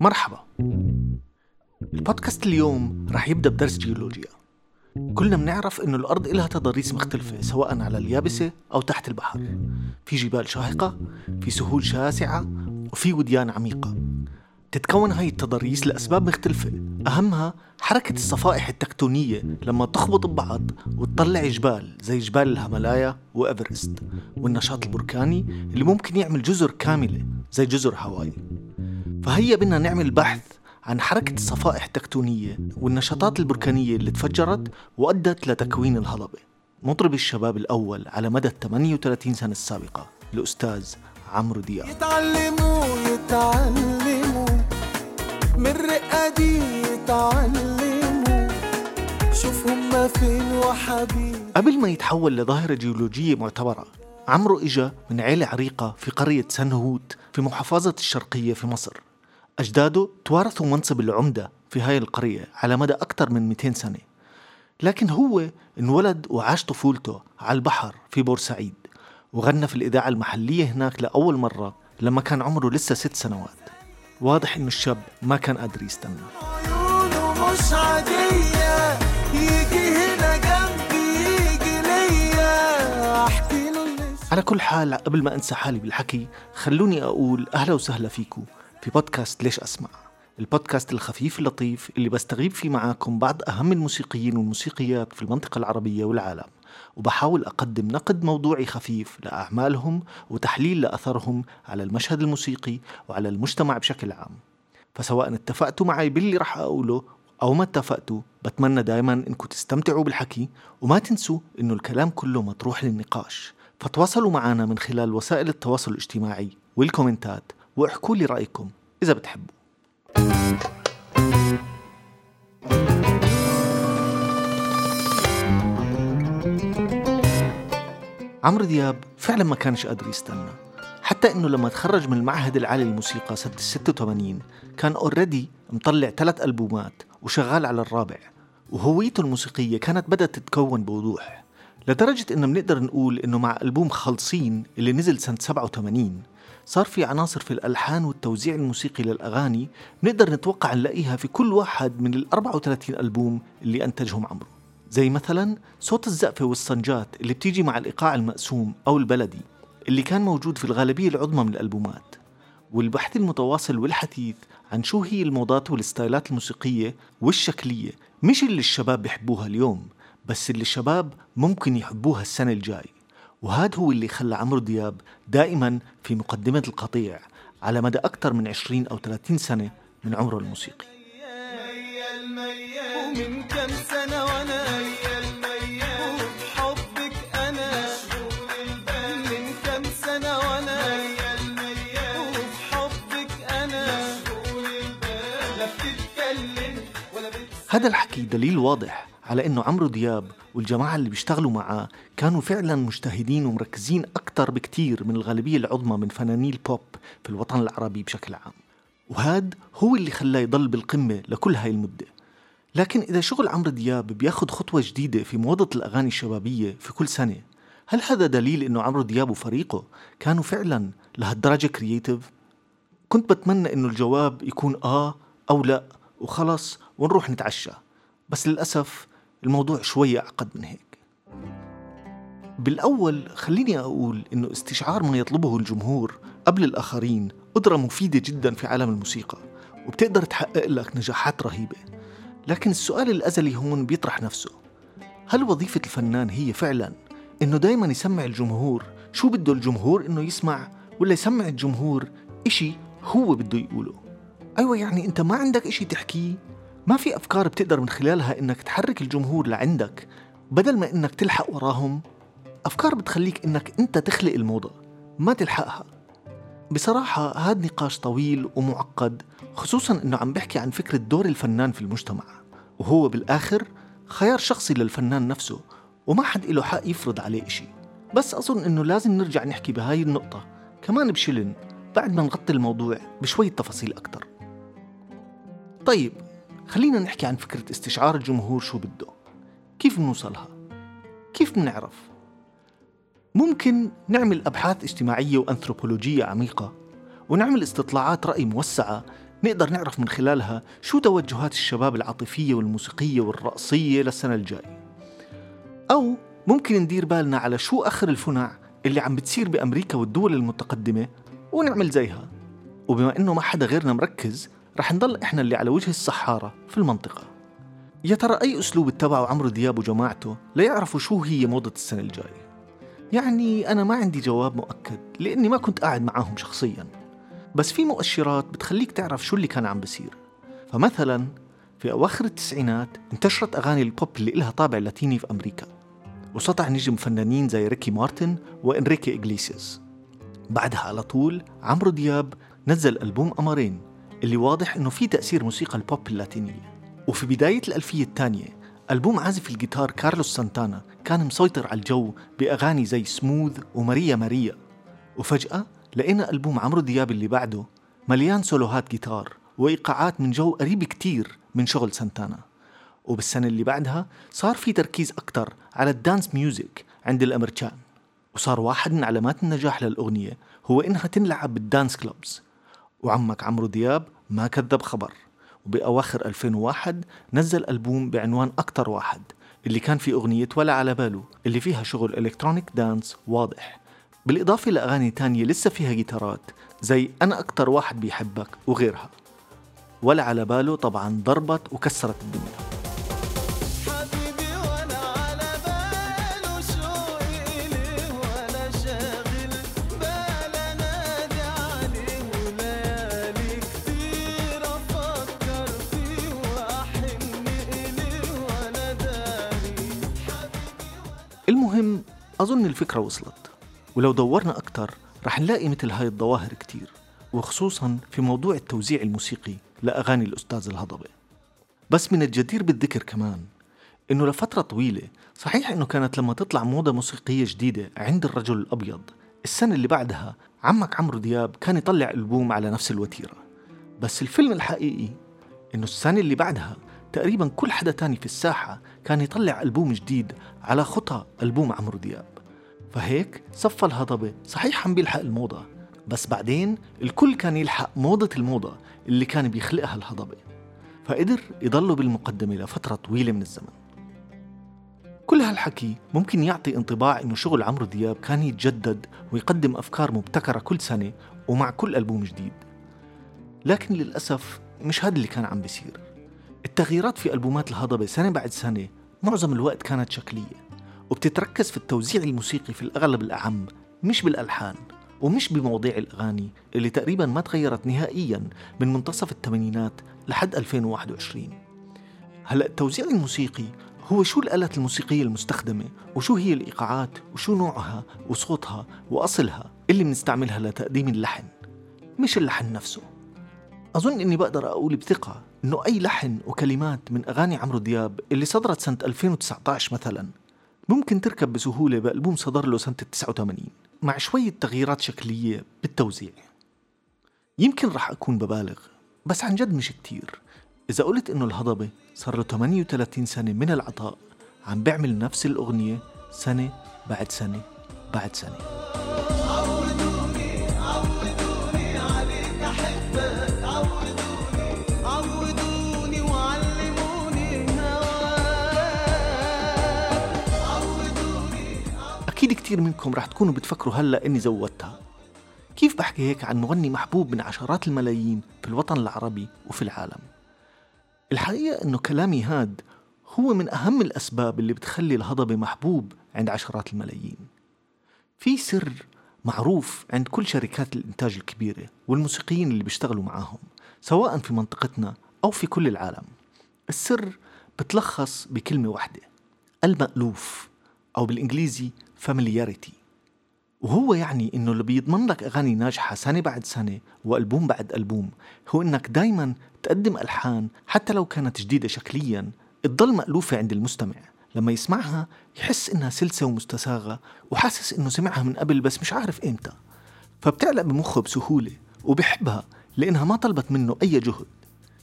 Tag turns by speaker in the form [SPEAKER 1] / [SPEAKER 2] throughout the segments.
[SPEAKER 1] مرحبا. البودكاست اليوم رح يبدأ بدرس جيولوجيا. كلنا بنعرف إنه الأرض إلها تضاريس مختلفة سواء على اليابسة أو تحت البحر. في جبال شاهقة في سهول شاسعة وفي وديان عميقة. تتكون هاي التضاريس لأسباب مختلفة. أهمها حركة الصفائح التكتونية لما تخبط ببعض وتطلع جبال زي جبال الهيمالايا وإيفرست والنشاط البركاني اللي ممكن يعمل جزر كاملة زي جزر هاواي. فهيا بدنا نعمل بحث عن حركة الصفائح التكتونية والنشاطات البركانية اللي تفجرت وأدت لتكوين الهضبة. مطرب الشباب الأول على مدى 38 سنة السابقة الأستاذ عمرو دياب.
[SPEAKER 2] يتعلموا يتعلموا. من رقة دي يتعلموا. شوف هما فين وحبيب.
[SPEAKER 1] قبل ما يتحول لظاهرة جيولوجية معتبرة عمرو إجا من عيلة عريقة في قرية سنهوت في محافظة الشرقية في مصر. أجداده توارثوا منصب العمدة في هاي القرية على مدى أكثر من 200 سنة. لكن هو انولد وعاش طفولته على البحر في بورسعيد وغنى في الإذاعة المحلية هناك لأول مرة لما كان عمره لسه ست سنوات. واضح إنه الشاب ما كان قادر يستنى.
[SPEAKER 2] مش عادية يجي هنا جنبي يجي ليا. له اللي
[SPEAKER 1] على كل حال قبل ما أنسى حالي بالحكي خلوني أقول أهلا وسهلا فيكم في بودكاست ليش أسمع؟ البودكاست الخفيف اللطيف اللي بستغيب فيه معاكم بعض أهم الموسيقيين والموسيقيات في المنطقة العربية والعالم. وبحاول أقدم نقد موضوعي خفيف لأعمالهم وتحليل لأثرهم على المشهد الموسيقي وعلى المجتمع بشكل عام. فسواء اتفقتوا معي باللي رح أقوله أو ما اتفقتوا بتمنى دائما إنكم تستمتعوا بالحكي وما تنسوا إنه الكلام كله مطروح للنقاش. فتواصلوا معنا من خلال وسائل التواصل الاجتماعي والكومنتات واحكوا لي رأيكم. إذا بتحبوا عمرو دياب فعلا ما كانش قادر يستنى. حتى إنه لما تخرج من المعهد العالي للموسيقى سنة 86 كان اوريدي مطلع ثلاث ألبومات وشغال على الرابع. وهويته الموسيقية كانت بدأت تتكون بوضوح لدرجة إنه بنقدر نقول إنه مع ألبوم خالصين اللي نزل سنة 87 صار في عناصر في الألحان والتوزيع الموسيقي للأغاني بنقدر نتوقع نلاقيها في كل واحد من ال 34 ألبوم اللي أنتجهم عمرو. زي مثلا صوت الزقفة والصنجات اللي بتيجي مع الإيقاع المقسوم أو البلدي اللي كان موجود في الغالبية العظمى من الألبومات والبحث المتواصل والحثيث عن شو هي الموضات والستايلات الموسيقية والشكلية مش اللي الشباب بيحبوها اليوم بس اللي الشباب ممكن يحبوها السنة الجاي. وهذا هو اللي خلى عمرو دياب دائما في مقدمة القطيع على مدى أكثر من 20 أو 30 سنة من عمره الموسيقي.
[SPEAKER 2] ومن كام سنة بتسمع.
[SPEAKER 1] هذا الحكي دليل واضح على إنه عمرو دياب والجماعة اللي بيشتغلوا معاه كانوا فعلا مجتهدين ومركزين أكثر بكتير من الغالبية العظمى من فناني البوب في الوطن العربي بشكل عام. وهذا هو اللي خلاه يضل بالقمة لكل هاي المدة. لكن إذا شغل عمرو دياب بياخد خطوة جديدة في موضة الأغاني الشبابية في كل سنة هل هذا دليل إنه عمرو دياب وفريقه كانوا فعلا لهالدرجة creative؟ كنت بتمنى إنه الجواب يكون آه أو لا وخلص ونروح نتعشى. بس للأسف الموضوع شوية أعقد من هيك. بالأول خليني أقول إنه استشعار ما يطلبه الجمهور قبل الآخرين قدرة مفيدة جدا في عالم الموسيقى وبتقدر تحقق لك نجاحات رهيبة. لكن السؤال الأزلي هون بيطرح نفسه. هل وظيفة الفنان هي فعلا إنه دايما يسمع الجمهور شو بده الجمهور إنه يسمع ولا يسمع الجمهور إشي هو بده يقوله؟ أيوة يعني أنت ما عندك إشي تحكيه ما في أفكار بتقدر من خلالها إنك تحرك الجمهور لعندك بدل ما إنك تلحق وراهم؟ أفكار بتخليك إنك أنت تخلق الموضة ما تلحقها. بصراحة هذا نقاش طويل ومعقد خصوصا إنه عم بحكي عن فكرة دور الفنان في المجتمع. وهو بالآخر خيار شخصي للفنان نفسه وما حد له حق يفرض عليه إشي. بس أظن إنه لازم نرجع نحكي بهاي النقطة. كمان بشلن بعد ما نغطي الموضوع بشوية تفاصيل أكتر. طيب خلينا نحكي عن فكرة استشعار الجمهور شو بده. كيف بنوصلها؟ كيف بنعرف؟ ممكن نعمل أبحاث اجتماعية وأنثروبولوجية عميقة ونعمل استطلاعات رأي موسعة نقدر نعرف من خلالها شو توجهات الشباب العاطفية والموسيقية والرقصية للسنة الجاية. أو ممكن ندير بالنا على شو آخر الفنع اللي عم بتصير بأمريكا والدول المتقدمة ونعمل زيها. وبما إنه ما حدا غيرنا مركز رح نضل إحنا اللي على وجه الصحارى في المنطقة. يا ترى أي أسلوب اتبعه عمرو دياب وجماعته ليعرفوا شو هي موضة السنة الجاية؟ يعني أنا ما عندي جواب مؤكد لأني ما كنت قاعد معاهم شخصيا. بس في مؤشرات بتخليك تعرف شو اللي كان عم بصير فمثلا في أواخر التسعينات انتشرت أغاني البوب اللي إلها طابع لاتيني في أمريكا وسطع نجم فنانين زي ريكي مارتن وإنريكي إغليسياس بعدها على طول عمرو دياب نزل ألبوم قمرين اللي واضح إنه في تأثير موسيقى البوب اللاتينية. وفي بداية الألفية الثانية ألبوم عازف الجيتار كارلوس سانتانا كان مسيطر على الجو بأغاني زي سموث وماريا ماريا. وفجأة لقينا ألبوم عمرو دياب اللي بعده مليان سولوهات جيتار وإيقاعات من جو قريب كتير من شغل سانتانا. وبالسنة اللي بعدها صار في تركيز أكتر على ال dance music عند الأمريكان وصار واحد من علامات النجاح للأغنية هو إنها تنلعب بال dance clubs. وعمك عمرو دياب ما كذب خبر. وبأواخر 2001 نزل ألبوم بعنوان أكتر واحد اللي كان فيه أغنية ولا على باله اللي فيها شغل electronic dance واضح. بالإضافة لأغاني تانية لسه فيها جيتارات زي أنا أكتر واحد بيحبك وغيرها. ولا على باله طبعا ضربت وكسرت الدنيا. المهم أظن الفكرة وصلت. ولو دورنا أكتر رح نلاقي مثل هاي الظواهر كتير وخصوصا في موضوع التوزيع الموسيقي لأغاني الأستاذ الهضبة. بس من الجدير بالذكر كمان إنه لفترة طويلة صحيح إنه كانت لما تطلع موضة موسيقية جديدة عند الرجل الأبيض السنة اللي بعدها عمك عمرو دياب كان يطلع ألبوم على نفس الوتيرة. بس الفيلم الحقيقي إنه السنة اللي بعدها تقريبا كل حدا تاني في الساحة كان يطلع ألبوم جديد على خطى ألبوم عمرو دياب. فهيك صفى الهضبة صحيح عم بيلحق الموضة بس بعدين الكل كان يلحق موضة الموضة اللي كان بيخلقها الهضبة. فقدر يضلوا بالمقدمة لفترة طويلة من الزمن. كل هالحكي ممكن يعطي انطباع إنه شغل عمرو دياب كان يتجدد ويقدم أفكار مبتكرة كل سنة ومع كل ألبوم جديد. لكن للأسف مش هذا اللي كان عم بيصير. التغييرات في ألبومات الهضبة سنة بعد سنة معظم الوقت كانت شكلية وبتتركز في التوزيع الموسيقي في الأغلب الأعم مش بالألحان ومش بمواضيع الأغاني اللي تقريبا ما تغيرت نهائيا من منتصف الثمانينات لحد 2021 هلأ التوزيع الموسيقي هو شو الآلات الموسيقية المستخدمة وشو هي الإيقاعات وشو نوعها وصوتها وأصلها اللي بنستعملها لتقديم اللحن مش اللحن نفسه. أظن إني بقدر أقول بثقة إنه أي لحن وكلمات من أغاني عمرو دياب اللي صدرت سنة 2019 مثلا ممكن تركب بسهولة بألبوم صدر له سنة 89 مع شوية تغييرات شكلية بالتوزيع. يمكن رح أكون ببالغ بس عن جد مش كتير. إذا قلت إنه الهضبة صار له 38 سنة من العطاء عم بيعمل نفس الأغنية سنة بعد سنة بعد سنة.
[SPEAKER 2] عودوني
[SPEAKER 1] كتير منكم رح تكونوا بتفكروا هلأ إني زودتها. كيف بحكي هيك عن مغني محبوب من عشرات الملايين في الوطن العربي وفي العالم؟ الحقيقة إنه كلامي هاد هو من أهم الأسباب اللي بتخلي الهضبة محبوب عند عشرات الملايين. في سر معروف عند كل شركات الإنتاج الكبيرة والموسيقيين اللي بيشتغلوا معاهم سواء في منطقتنا أو في كل العالم. السر بتلخص بكلمة واحدة المألوف أو بالإنجليزي familiarity. وهو يعني إنه اللي بيضمن لك أغاني ناجحة سنة بعد سنة وألبوم بعد ألبوم هو إنك دايما تقدم ألحان حتى لو كانت جديدة شكليا تضل مألوفة عند المستمع. لما يسمعها يحس إنها سلسة ومستساغة وحاسس إنه سمعها من قبل بس مش عارف إمتى. فبتعلق بمخه بسهولة وبحبها لإنها ما طلبت منه أي جهد.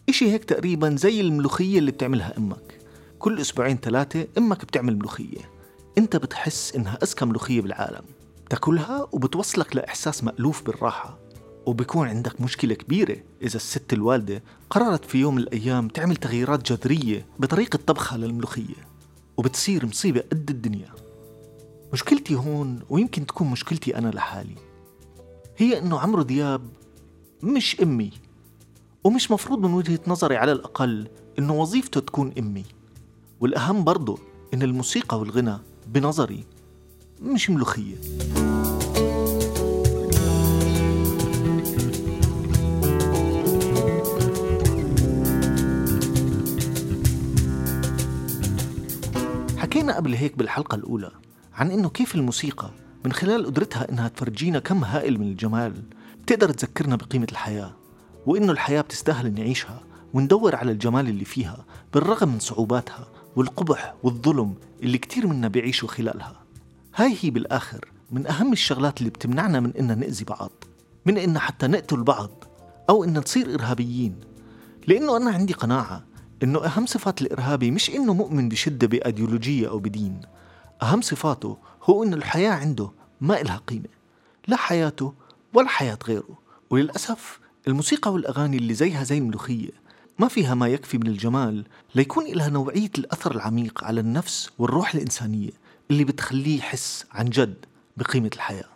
[SPEAKER 1] إشي هيك تقريبا زي الملوخية اللي بتعملها أمك. كل أسبوعين ثلاثة أمك بتعمل ملوخية. انت بتحس انها اذكى ملوخية بالعالم. تاكلها وبتوصلك لإحساس مألوف بالراحة. وبكون عندك مشكلة كبيرة إذا الست الوالدة قررت في يوم من الأيام تعمل تغييرات جذرية بطريقة طبخها للملوخية. وبتصير مصيبة قد الدنيا. مشكلتي هون ويمكن تكون مشكلتي أنا لحالي. هي إنه عمرو دياب مش أمي. ومش مفروض من وجهة نظري على الأقل إنه وظيفته تكون أمي. والأهم برضه إن الموسيقى والغنى بنظري مش ملوخية. حكينا قبل هيك بالحلقة الأولى عن إنه كيف الموسيقى من خلال قدرتها إنها تفرجينا كم هائل من الجمال بتقدر تذكرنا بقيمة الحياة وإنه الحياة بتستاهل نعيشها وندور على الجمال اللي فيها بالرغم من صعوباتها والقبح والظلم اللي كتير منا بيعيشوا خلالها. هاي هي بالآخر من أهم الشغلات اللي بتمنعنا من إننا نأذي بعض من إن حتى نقتل بعض أو إن نصير إرهابيين. لأنه أنا عندي قناعة إنه أهم صفات الإرهابي مش إنه مؤمن بشدة بأيديولوجية أو بدين. أهم صفاته هو إنه الحياة عنده ما إلها قيمة لا حياته ولا حياة غيره. وللأسف الموسيقى والأغاني اللي زيها زي الملوخية ما فيها ما يكفي من الجمال ليكون لها نوعية الأثر العميق على النفس والروح الإنسانية اللي بتخليه يحس عن جد بقيمة الحياة.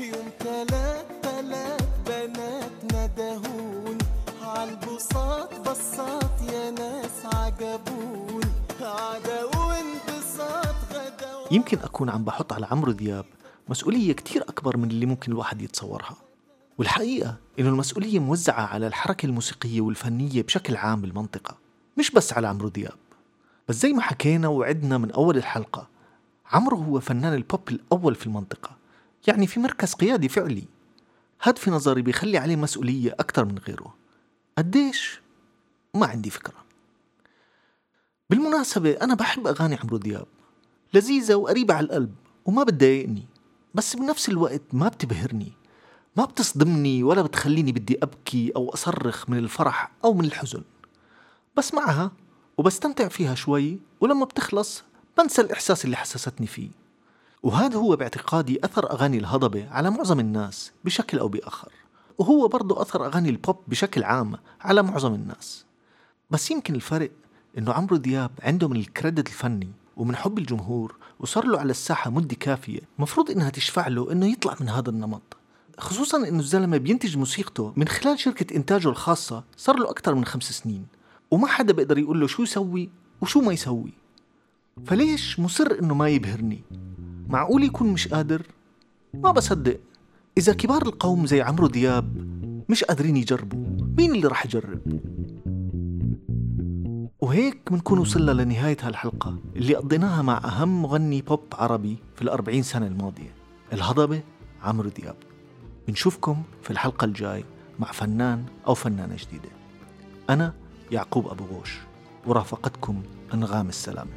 [SPEAKER 2] يوم تلات تلات بنات ندهون عالبساط بساط يا ناس عجبون. عدا وانبساط غدا
[SPEAKER 1] يمكن أكون عم بحط على عمرو دياب مسؤولية كتير أكبر من اللي ممكن الواحد يتصورها. والحقيقة إنه المسؤولية موزعة على الحركة الموسيقية والفنية بشكل عام بالمنطقة مش بس على عمرو دياب. بس زي ما حكينا وعدنا من أول الحلقة عمرو هو فنان البوب الأول في المنطقة يعني في مركز قيادي فعلي. هاد في نظري بيخلي عليه مسؤولية أكثر من غيره. قديش؟ ما عندي فكرة. بالمناسبة أنا بحب أغاني عمرو دياب لذيذة وقريبة على القلب وما بتضايقني بس بنفس الوقت ما بتبهرني. ما بتصدمني ولا بتخليني بدي أبكي أو أصرخ من الفرح أو من الحزن. بسمعها وبستمتع فيها شوي ولما بتخلص بنسى الإحساس اللي حسستني فيه. وهذا هو باعتقادي أثر أغاني الهضبة على معظم الناس بشكل أو بآخر. وهو برضو أثر أغاني البوب بشكل عام على معظم الناس. بس يمكن الفرق إنه عمرو دياب عنده من الكريدت الفني ومن حب الجمهور وصار له على الساحة مدة كافية مفروض إنها تشفع له إنه يطلع من هذا النمط. خصوصا إنه الزلمة بينتج موسيقته من خلال شركة إنتاجه الخاصة صار له أكثر من خمس سنين وما حدا بيقدر يقول له شو يسوي وشو ما يسوي. فليش مصر إنه ما يبهرني؟ معقول يكون مش قادر؟ ما بصدق. إذا كبار القوم زي عمرو دياب مش قادرين يجربوا مين اللي راح يجرب؟ وهيك بنكون وصلنا لنهاية هالحلقة اللي قضيناها مع أهم مغني بوب عربي في الأربعين سنة الماضية الهضبة عمرو دياب. بنشوفكم في الحلقة الجاي مع فنان أو فنانة جديدة. أنا يعقوب أبو غوش ورافقتكم أنغام السلامة.